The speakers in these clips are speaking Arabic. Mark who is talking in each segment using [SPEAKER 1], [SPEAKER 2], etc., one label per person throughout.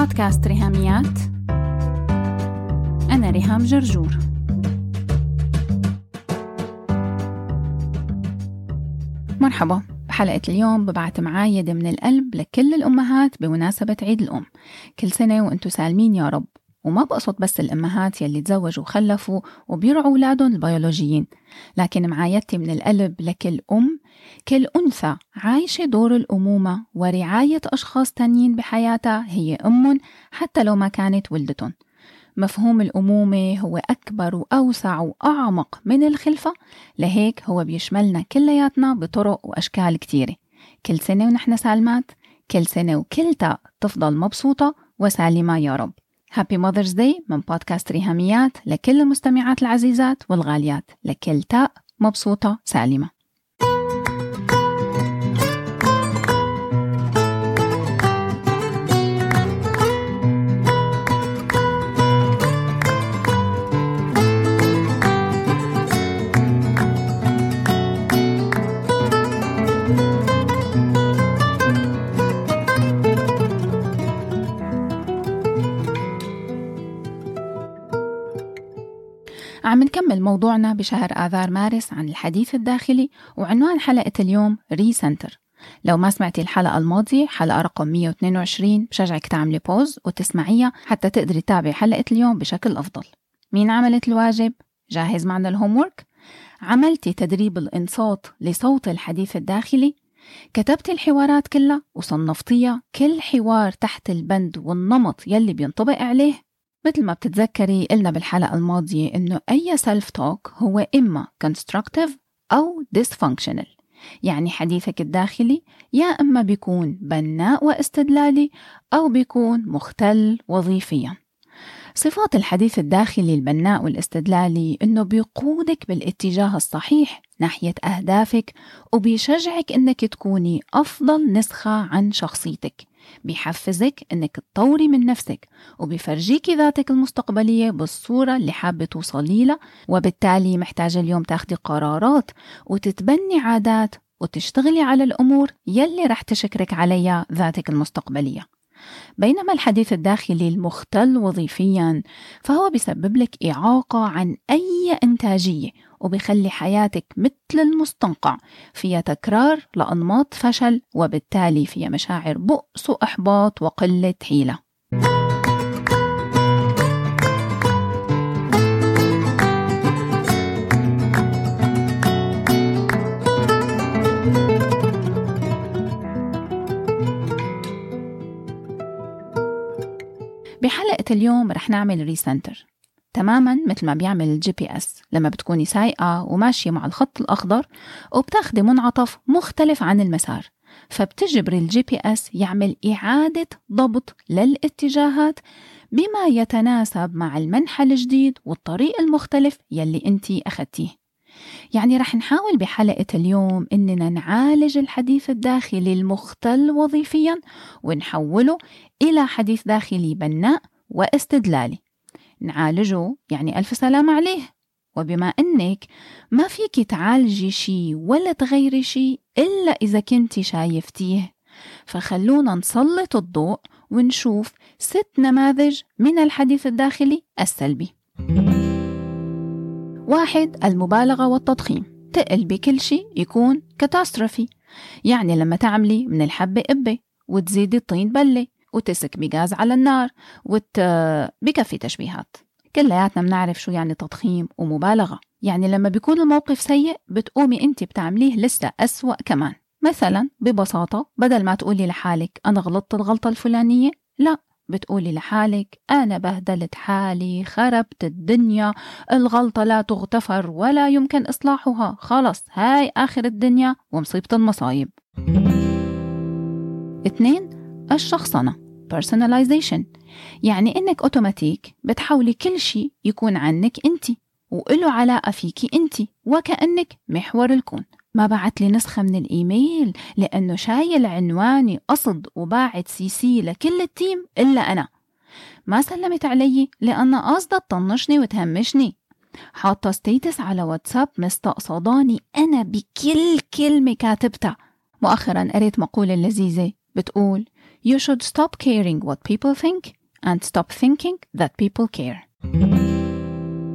[SPEAKER 1] بودكاست ريهاميات. أنا ريهام جرجور. مرحبا. بحلقة اليوم ببعت معايدة من القلب لكل الأمهات بمناسبة عيد الأم. كل سنة وأنتم سالمين يا رب. وما بقصد بس الأمهات يلي تزوجوا وخلفوا وبيرعوا أولادهم البيولوجيين لكن معايدتي من القلب لكل أم كل أنثى عايشة دور الأمومة ورعاية أشخاص تانيين بحياتها هي أم حتى لو ما كانت ولدتهم. مفهوم الأمومة هو أكبر وأوسع وأعمق من الخلفة لهيك هو بيشملنا كلياتنا بطرق وأشكال كتيرة. كل سنة ونحن سالمات كل سنة وكلتا تفضل مبسوطة وسالمة يا رب. هابي ماذرز داي من بودكاست ريهاميات لكل المستمعات العزيزات والغاليات. لكل تاء مبسوطة سالمة. عم نكمل موضوعنا بشهر آذار مارس عن الحديث الداخلي وعنوان حلقة اليوم re-center لو ما سمعتي الحلقة الماضية حلقة رقم 122 بشجعك تعملي pause وتسمعيها حتى تقدري تتابعي حلقة اليوم بشكل أفضل مين عملت الواجب؟ جاهز معنا ال homework؟ عملتي تدريب الإنصات لصوت الحديث الداخلي؟ كتبتي الحوارات كلها وصنفتيها كل حوار تحت البند والنمط يلي بينطبق عليه مثل ما بتتذكري قلنا بالحلقة الماضية إنه أي سيلف توك هو إما constructive أو dysfunctional. يعني حديثك الداخلي يا إما بيكون بناء واستدلالي أو بيكون مختل وظيفيا. صفات الحديث الداخلي البناء والاستدلالي إنه بيقودك بالاتجاه الصحيح ناحية أهدافك وبيشجعك إنك تكوني أفضل نسخة عن شخصيتك. بيحفزك إنك تطوري من نفسك وبيفرجيكي ذاتك المستقبلية بالصورة اللي حابة توصلي لها وبالتالي محتاجة اليوم تاخدي قرارات وتتبني عادات وتشتغلي على الأمور يلي رح تشكرك عليها ذاتك المستقبلية. بينما الحديث الداخلي المختل وظيفيا فهو بيسبب لك إعاقة عن أي إنتاجية وبيخلي حياتك مثل المستنقع فيها تكرار لأنماط فشل وبالتالي فيها مشاعر بؤس وإحباط وقلة حيلة. اليوم رح نعمل re-center تماما مثل ما بيعمل ال GPS لما بتكوني سايقة وماشية مع الخط الأخضر وبتاخدي منعطف مختلف عن المسار. فبتجبري ال GPS يعمل إعادة ضبط للاتجاهات بما يتناسب مع المنحى الجديد والطريق المختلف يلي انتي أخدتيه. يعني رح نحاول بحلقة اليوم إننا نعالج الحديث الداخلي المختل وظيفيا ونحوله إلى حديث داخلي بناء واستدلالي. نعالجه يعني ألف سلام عليه. وبما أنك ما فيك تعالجي شي ولا تغيري شي إلا إذا كنتي شايفتيه. فخلونا نسلط الضوء ونشوف ست نماذج من الحديث الداخلي السلبي. واحد المبالغة والتضخيم. تقلبي كل شي يكون catastrophe يعني لما تعملي من الحبة قبة وتزيدي الطين بلة. وتسكبي غاز على النار وت... بكفي تشبيهات. كلياتنا بنعرف شو يعني تضخيم ومبالغة. يعني لما بيكون الموقف سيء بتقومي انت بتعمليه لسه أسوأ كمان. مثلا ببساطة بدل ما تقولي لحالك أنا غلطت الغلطة الفلانية لا بتقولي لحالك أنا بهدلت حالي خربت الدنيا الغلطة لا تغتفر ولا يمكن إصلاحها. خلص هاي آخر الدنيا ومصيبة المصايب. اثنين الشخصنة personalization. يعني إنك أوتوماتيك بتحولي كل شيء يكون عنك أنت وإله علاقة فيكي أنت وكأنك محور الكون. ما بعت لي نسخة من الإيميل لأنه شايل عنواني قصد وباعت CC لكل ال team إلا أنا. ما سلمت علي لأن قاصدة تطنشني وتهمشني. حاطة status على واتساب مستقصداني أنا بكل كلمة كاتبتها. مؤخرا قريت مقولة لذيذة بتقول You should stop caring what people think and stop thinking that people care.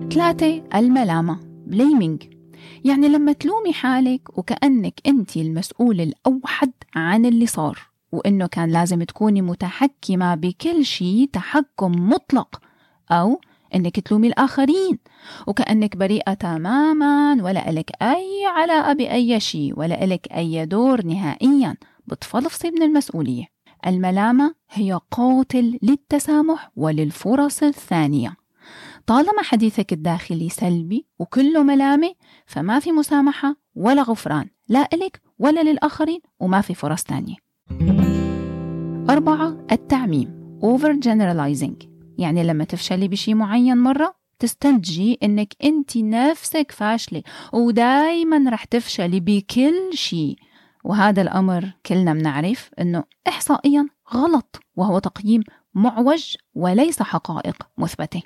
[SPEAKER 1] ثلاثة الملامة blaming. يعني لما تلومي حالك وكأنك أنت المسؤول الأوحد عن اللي صار وإنه كان لازم تكوني متحكمة بكل شيء تحكم مطلق أو إنك تلومي الآخرين وكأنك بريئة تماما ولا إلك أي علاقة بأي شيء ولا إلك أي دور نهائيا. بتفلفصي من المسؤولية. الملامة هي قاتل للتسامح وللفرص الثانية. طالما حديثك الداخلي سلبي وكله ملامة فما في مسامحة ولا غفران لا إلك ولا للآخرين وما في فرص تانية أربعة التعميم over generalizing. يعني لما تفشلي بشي معين مرة تستنتجي إنك انت نفسك فاشلة ودايما رح تفشلي بكل شي. وهذا الأمر كلنا بنعرف أنه إحصائيا غلط وهو تقييم معوج وليس حقائق مثبتة.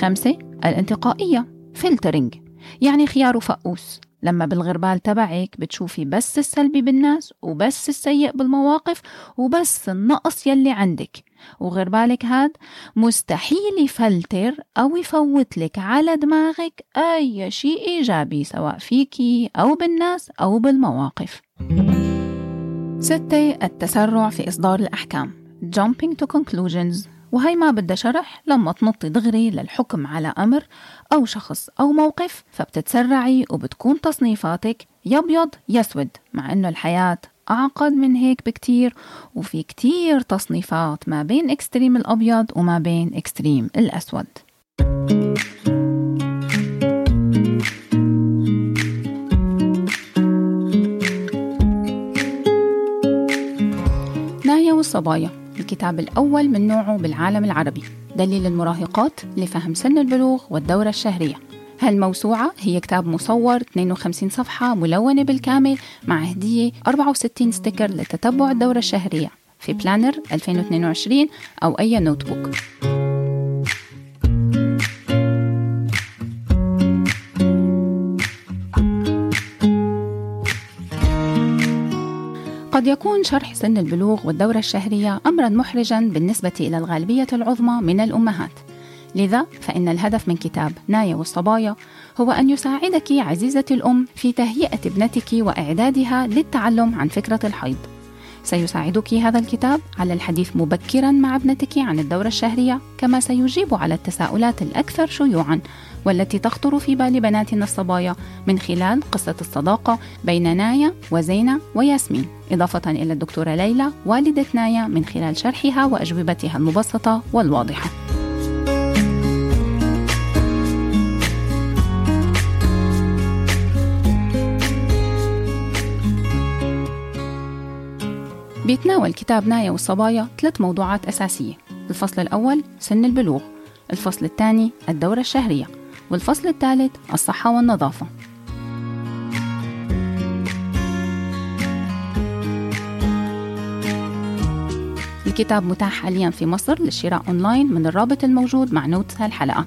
[SPEAKER 1] خمسة الانتقائية فلترنج يعني خيار وفقوس لما بالغربال تبعك بتشوفي بس السلبي بالناس وبس السيء بالمواقف وبس النقص يلي عندك. وغربالك هاد مستحيل يفلتر أو يفوت لك على دماغك أي شيء إيجابي سواء فيكي أو بالناس أو بالمواقف. ستة التسرع في إصدار الأحكام. Jumping to conclusions. وهي ما بدها شرح لما تنطي دغري للحكم على أمر أو شخص أو موقف فبتتسرعي وبتكون تصنيفاتك يا أبيض يا أسود مع إنه الحياة أعقد من هيك بكتير وفي كتير تصنيفات ما بين extreme الأبيض وما بين extreme الأسود. نايا والصبايا. الكتاب الأول من نوعه بالعالم العربي. دليل المراهقات لفهم سن البلوغ والدورة الشهرية. هالموسوعة هي كتاب مصور 52 صفحة ملونة بالكامل مع هدية 64 sticker لتتبع الدورة الشهرية في planner 2022 أو أي notebook. يكون شرح سن البلوغ والدورة الشهرية أمرا محرجا بالنسبة إلى الغالبية العظمى من الأمهات. لذا فإن الهدف من كتاب نايا والصبايا هو أن يساعدك عزيزتي الأم في تهيئة ابنتك وإعدادها للتعلم عن فكرة الحيض. سيساعدك هذا الكتاب على الحديث مبكرا مع ابنتك عن الدورة الشهرية كما سيجيب على التساؤلات الأكثر شيوعا والتي تخطر في بال بناتنا الصبايا من خلال قصة الصداقة بين نايا وزينة وياسمين. إضافة إلى الدكتورة ليلى والدة نايا من خلال شرحها وأجوبتها المبسطة والواضحة. بيتناول كتاب نايا والصبايا ثلاث موضوعات أساسية. الفصل الأول سن البلوغ. الفصل الثاني الدورة الشهرية. والفصل الثالث الصحة والنظافة. الكتاب متاح حاليا في مصر للشراء أونلاين من الرابط الموجود مع notes هالحلقة.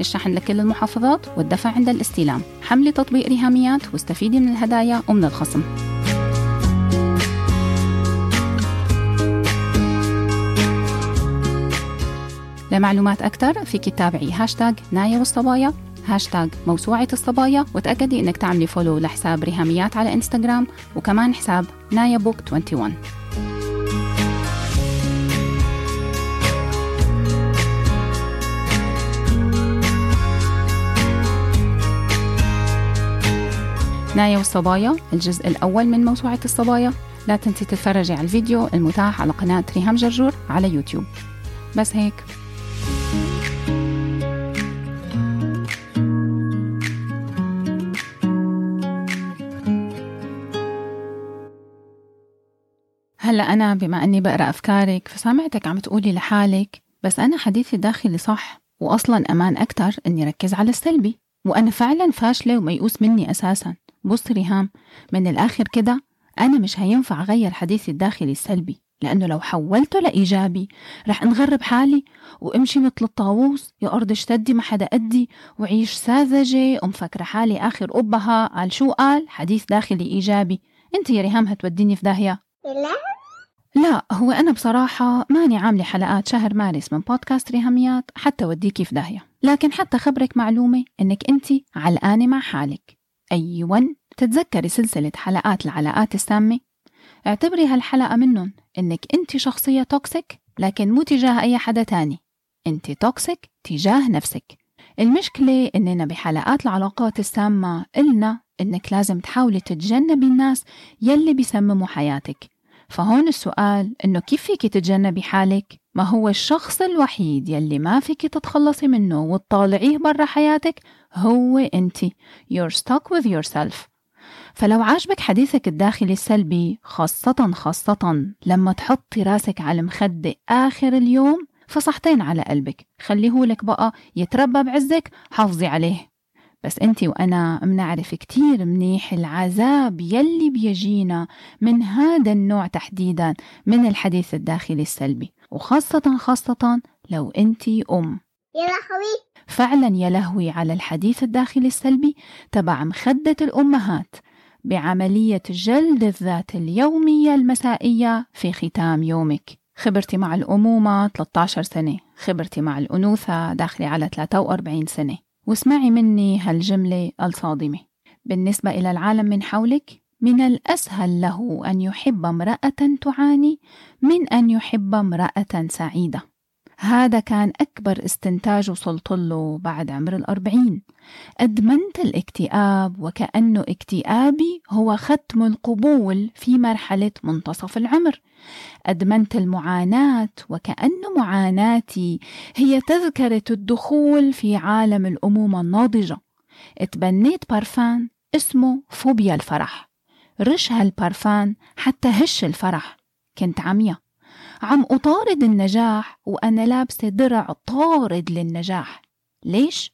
[SPEAKER 1] الشحن لكل المحافظات والدفع عند الاستلام. حملي تطبيق ريهاميات واستفيدي من الهدايا ومن الخصم. لمعلومات أكثر فيك تتابعي هاشتاج نايا والصبايا هاشتاج موسوعة الصبايا وتأكدي إنك تعملي follow لحساب ريهاميات على إنستغرام وكمان حساب نايا بوك 21 نايا والصبايا الجزء الأول من موسوعة الصبايا. لا تنسي تتفرجي على الفيديو المتاح على قناة ريهام جرجور على يوتيوب. بس هيك. أنا بما أني بقرأ أفكارك فسامعتك عم تقولي لحالك بس أنا حديثي الداخلي صح وأصلا أمان أكتر إني ركز على السلبي وأنا فعلا فاشلة وميؤوس مني أساسا. بص ريهام من الآخر كده أنا مش هينفع أغير حديثي الداخلي السلبي لأنه لو حولته لإيجابي رح انغرب حالي وامشي مثل الطاووس يا أرض اشتدي ما حدا قدي وعيش ساذجة ومفكرة حالي آخر أبها قال شو قال؟ حديث داخلي إيجابي. أنت يا ريهام هتوديني في داهية. لا. هو أنا بصراحة ماني عاملة حلقات شهر مارس من بودكاست ريهاميات حتى وديكي في داهية. لكن حتى خبرك معلومة إنك أنت علقانة مع حالك. أيوة تتذكري سلسلة حلقات العلاقات السامة؟ اعتبري هالحلقة منهم إنك أنت شخصية toxic لكن مو تجاه أي حدا تاني. أنت toxic تجاه نفسك. المشكلة إننا بحلقات العلاقات السامة قلنا إنك لازم تحاولي تتجنبي الناس يلي بيسمموا حياتك. فهون السؤال إنه كيف فيك تتجنبي حالك؟ ما هو الشخص الوحيد يلي ما فيك تتخلصي منه وتطالعيه برا حياتك؟ هو أنت. You're stuck with yourself. فلو عاجبك حديثك الداخلي السلبي خاصة خاصة لما تحطي راسك على المخدة آخر اليوم فصحتين على قلبك. خليه لك بقى يتربى بعزك حافظي عليه. بس انت وأنا منعرف كتير منيح العذاب يلي بيجينا من هذا النوع تحديدا من الحديث الداخلي السلبي وخاصة خاصة لو انت أم.
[SPEAKER 2] يا لهوي!
[SPEAKER 1] فعلا يا لهوي على الحديث الداخلي السلبي تبع مخدة الأمهات بعملية جلد الذات اليومية المسائية في ختام يومك. خبرتي مع الأمومة 13 سنة خبرتي مع الأنوثة داخلة على 43 سنة. واسمعي مني هالجملة الصادمة. بالنسبة إلى العالم من حولك من الأسهل له أن يحب امرأة تعاني من أن يحب امرأة سعيدة. هذا كان أكبر استنتاج وصلت له بعد عمر الأربعين. أدمنت الاكتئاب وكأنه اكتئابي هو ختم القبول في مرحلة منتصف العمر. أدمنت المعاناة وكأن معاناتي هي تذكرة الدخول في عالم الأمومة الناضجة. اتبنيت پارفان اسمه فوبيا الفرح. رش هالبارفان حتى هش الفرح. كنت عمية عم أطارد النجاح وأنا لابسة درع طارد للنجاح. ليش؟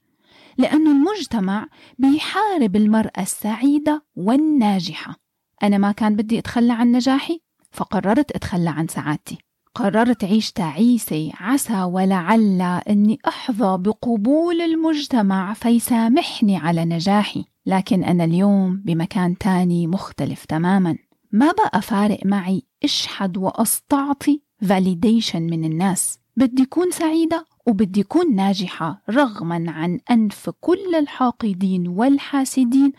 [SPEAKER 1] لأنه المجتمع بيحارب المرأة السعيدة والناجحة. أنا ما كان بدي أتخلى عن نجاحي فقررت أتخلى عن سعادتي. قررت أعيش تعيسة عسى ولعل أني أحظى بقبول المجتمع فيسامحني على نجاحي. لكن أنا اليوم بمكان تاني مختلف تماما. ما بقى فارق معي أشحد وأستعطي validation من الناس. بدي أكون سعيدة وبدي أكون ناجحة رغما عن أنف كل الحاقدين والحاسدين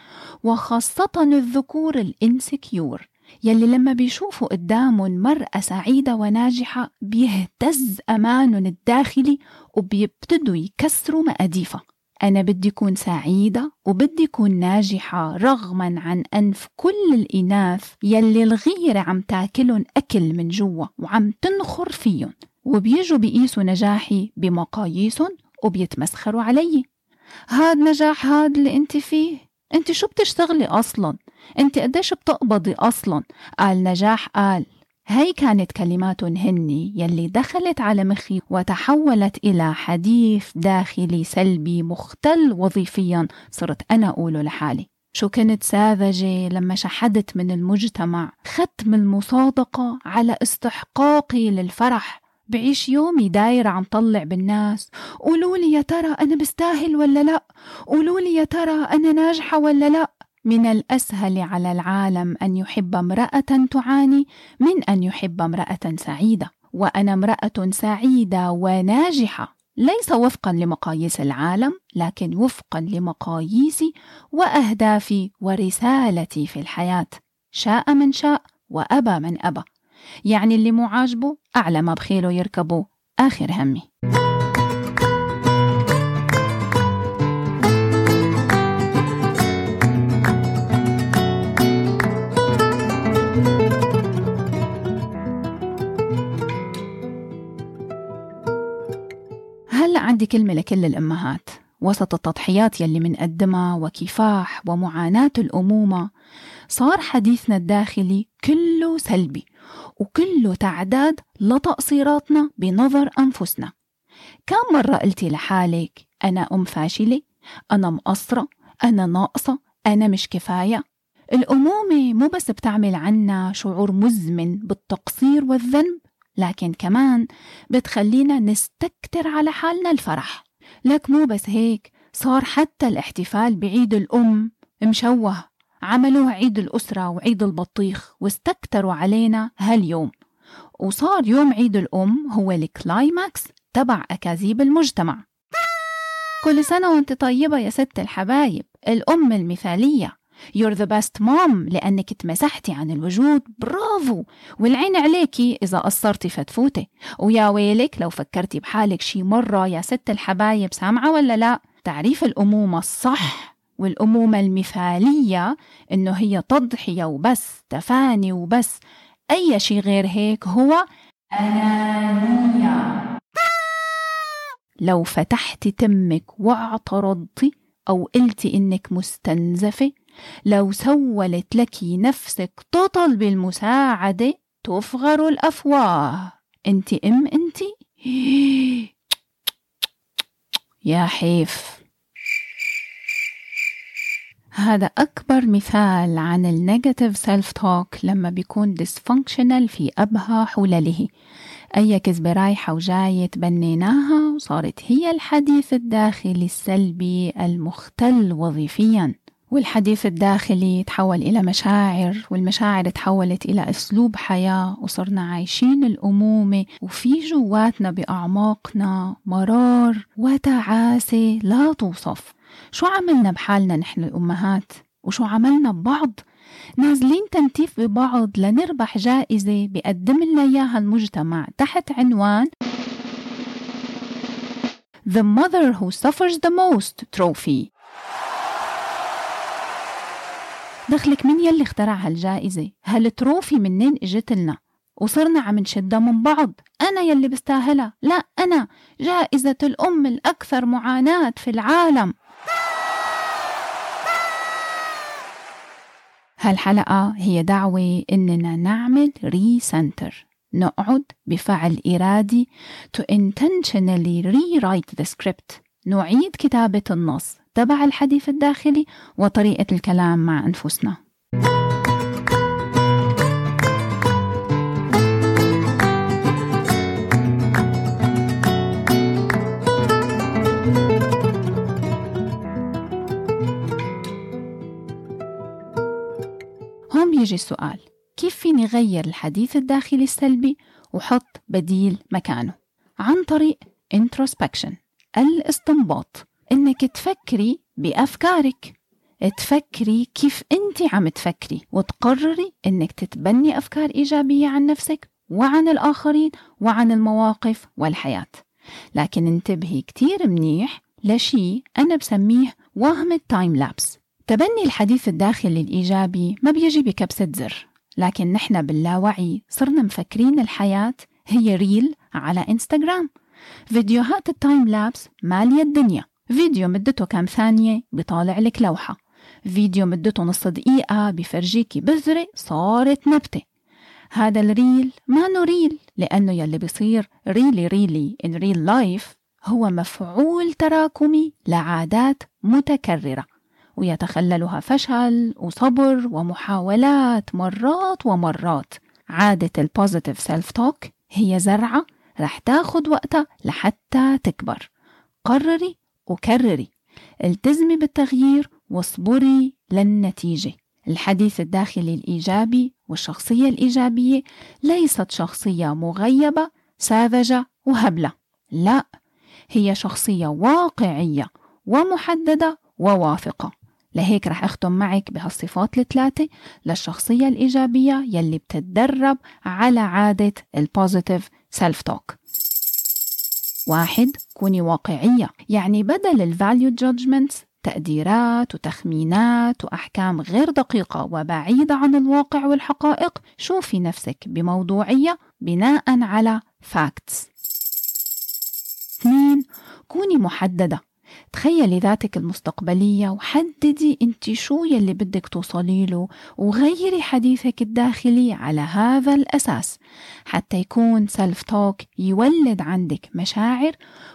[SPEAKER 1] وخاصة الذكور الإنسكيور يلي لما بيشوفوا قدامهم مرأة سعيدة وناجحة بيهتز أمانهم الداخلي وبيبتدوا يكسروا مقاديفها. أنا بدي أكون سعيدة وبدي أكون ناجحة رغما عن أنف كل الإناث يلي الغيرة عم تاكلن أكل من جوا وعم تنخر فيهم وبيجوا بيقيسوا نجاحي بمقاييسهم وبيتمسخروا علي. هاد نجاح هاد اللي أنت فيه. أنت شو بتشتغلي أصلا؟ أنت قديش بتقبضي أصلا؟ قال نجاح قال. هي كانت كلماتهم هني يلي دخلت على مخي وتحولت إلى حديث داخلي سلبي مختل وظيفيا صرت أنا أقوله لحالي. شو كنت ساذجة لما شحدت من المجتمع ختم المصادقة على استحقاقي للفرح. بعيش يومي دايرة عم طلع بالناس. قولوا لي يا ترى أنا بستاهل ولا لا؟ قولوا لي يا ترى أنا ناجحة ولا لا؟ من الأسهل على العالم أن يحب امرأة تعاني من أن يحب امرأة سعيدة. وأنا امرأة سعيدة وناجحة. ليس وفقا لمقاييس العالم لكن وفقا لمقاييسي وأهدافي ورسالتي في الحياة. شاء من شاء وأبى من أبى. يعني اللي مو عاجبه اعلى ما بخيله يركبه آخر همي. عندي كلمة لكل الأمهات. وسط التضحيات يلي منقدمها وكفاح ومعاناة الأمومة صار حديثنا الداخلي كله سلبي وكله تعداد لتقصيراتنا بنظر أنفسنا. كم مرة قلتي لحالك أنا أم فاشلة أنا مقصرة أنا ناقصة أنا مش كفاية الأمومة مو بس بتعمل عنا شعور مزمن بالتقصير والذنب لكن كمان بتخلينا نستكتر على حالنا الفرح. لك مو بس هيك صار حتى الاحتفال بعيد الأم مشوه. عملوها عيد الأسرة وعيد البطيخ واستكتروا علينا هاليوم. وصار يوم عيد الأم هو ال climax تبع أكاذيب المجتمع. كل سنة وانت طيبة يا ست الحبايب الأم المثالية. You're the best mom لأنك تمسحتي عن الوجود. برافو! والعين عليكي إذا قصرتي فتفوتي. ويا ويلك لو فكرتي بحالك شي مرة يا ست الحبايب سامعة ولا لا؟ تعريف الأمومة الصح والأمومة المثالية إنه هي تضحية وبس تفاني وبس. أي شي غير هيك هو أنانية. لو فتحتي تمك واعترضتي أو قلتي إنك مستنزفة لو سولت لك نفسك تطلب المساعدة تفغر الأفواه. أنت أم أنت؟ يا حيف. هذا أكبر مثال عن ال negative self talk لما بيكون dysfunctional في أبهى حلله. أي كذبة رايحة وجاية تبنيناها وصارت هي الحديث الداخلي السلبي المختل وظيفيا. والحديث الداخلي تحول إلى مشاعر والمشاعر تحولت إلى أسلوب حياة وصرنا عايشين الأمومة. وفي جواتنا بأعماقنا مرار وتعاسة لا توصف. شو عملنا بحالنا نحن الأمهات؟ وشو عملنا ببعض؟ نازلين تنتيف ببعض لنربح جائزة بيقدم لنا إياها المجتمع تحت عنوان The Mother Who Suffers the Most Trophy. دخلك مين يلي اخترع هالجائزة هالتروفي منين إجت لنا؟ وصرنا عم نشدها من بعض. أنا يلي بستاهلها. لا أنا. جائزة الأم الأكثر معاناة في العالم. هالحلقة هي دعوة إننا نعمل ريسنتر. نقعد بفعل إرادي to intentionally rewrite the script. نعيد كتابة النص. تبع الحديث الداخلي وطريقة الكلام مع أنفسنا. هون بيجي السؤال كيف فيني غير الحديث الداخلي السلبي وحط بديل مكانه؟ عن طريق introspection الإستنباط. إنك تفكري بأفكارك. تفكري كيف أنت عم تفكري وتقرري إنك تتبني أفكار إيجابية عن نفسك وعن الآخرين وعن المواقف والحياة. لكن انتبهي كتير منيح لشي أنا بسميه وهم التايم لابس. تبني الحديث الداخلي الإيجابي ما بيجي بكبسة زر لكن نحن باللاوعي صرنا مفكرين الحياة هي reel على إنستغرام. فيديوهات ال time lapse مالية الدنيا. فيديو مدته كام ثانية بيطالع لك لوحة. فيديو مدته نص دقيقة بفرجيكي بذرة صارت نبتة. هذا ال reel ما real لأنه يلي بيصير really really in real life هو مفعول تراكمي لعادات متكررة. ويتخللها فشل وصبر ومحاولات مرات ومرات. عادة ال positive self talk هي زرعة رح تاخد وقتها لحتى تكبر. قرري وكرري التزمي بالتغيير واصبري للنتيجة. الحديث الداخلي الإيجابي والشخصية الإيجابية ليست شخصية مغيبة ساذجة وهبلة. لا هي شخصية واقعية ومحددة وواثقة. لهيك رح أختم معك بهالصفات الثلاثة للشخصية الإيجابية يلي بتتدرب على عادة ال positive self talk واحد كوني واقعية. يعني بدل ال value judgements تقديرات وتخمينات وأحكام غير دقيقة وبعيدة عن الواقع والحقائق شوفي نفسك بموضوعية بناء على facts اثنين كوني محددة. تخيلي ذاتك المستقبلية وحددي انت شو يلي بدك توصلي له وغيري حديثك الداخلي على هذا الأساس حتى يكون سلف توك يولد عندك مشاعر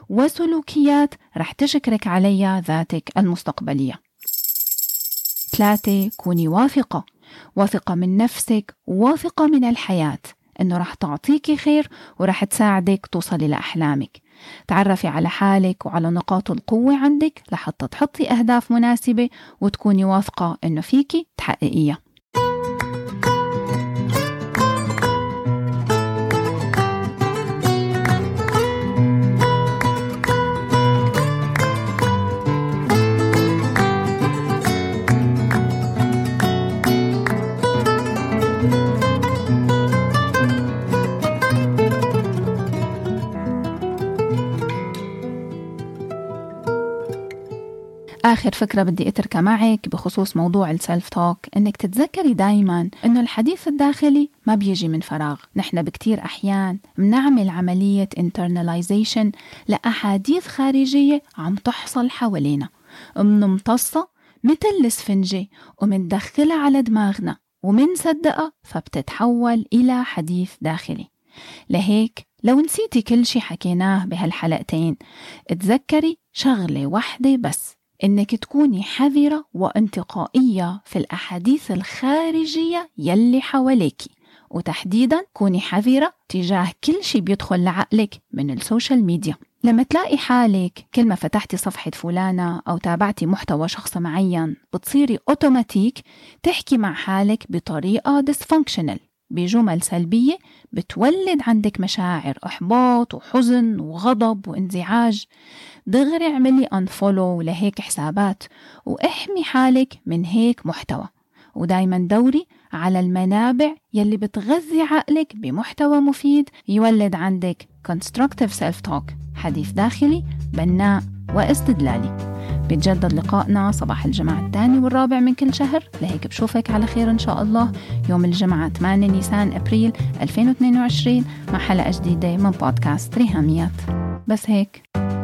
[SPEAKER 1] وسلوكيات رح تشكرك عليها ذاتك المستقبلية. ثلاثة كوني واثقة. واثقة من نفسك واثقة من الحياة. إنه رح تعطيكي خير ورح تساعدك توصلي لأحلامك. تعرفي على حالك وعلى نقاط القوة عندك لحتى تحطي أهداف مناسبة وتكوني واثقة إنه فيكي تحققيها. آخر فكرة بدي أتركها معك بخصوص موضوع السلف توك إنك تتذكري دايما إنه الحديث الداخلي ما بيجي من فراغ. نحن بكتير أحيان بنعمل عملية internalization لأحاديث خارجية عم تحصل حوالينا. منمتصة مثل السفنجة ومندخلها على دماغنا ومنصدقها فبتتحول إلى حديث داخلي. لهيك لو نسيتي كل شي حكيناه بهالحلقتين تذكري شغلة واحدة بس. إنك تكوني حذرة وانتقائية في الأحاديث الخارجية يلي حواليكي. وتحديدا كوني حذرة تجاه كل شي بيدخل لعقلك من ال social media. لما تلاقي حالك كل ما فتحتي صفحة فلانة أو تابعتي محتوى شخص معين بتصيري أوتوماتيك تحكي مع حالك بطريقة dysfunctional. بجمل سلبية بتولد عندك مشاعر إحباط وحزن وغضب وانزعاج. دغري اعملي unfollow لهيك حسابات واحمي حالك من هيك محتوى. ودايما دوري على المنابع يلي بتغذي عقلك بمحتوى مفيد يولد عندك constructive self-talk حديث داخلي بناء واستدلالي. بيتجدد لقائنا صباح الجمعة الثاني والرابع من كل شهر لهيك بشوفك على خير إن شاء الله. يوم الجمعة 8 نيسان أبريل 2022 مع حلقة جديدة من بودكاست ريهاميات. بس هيك.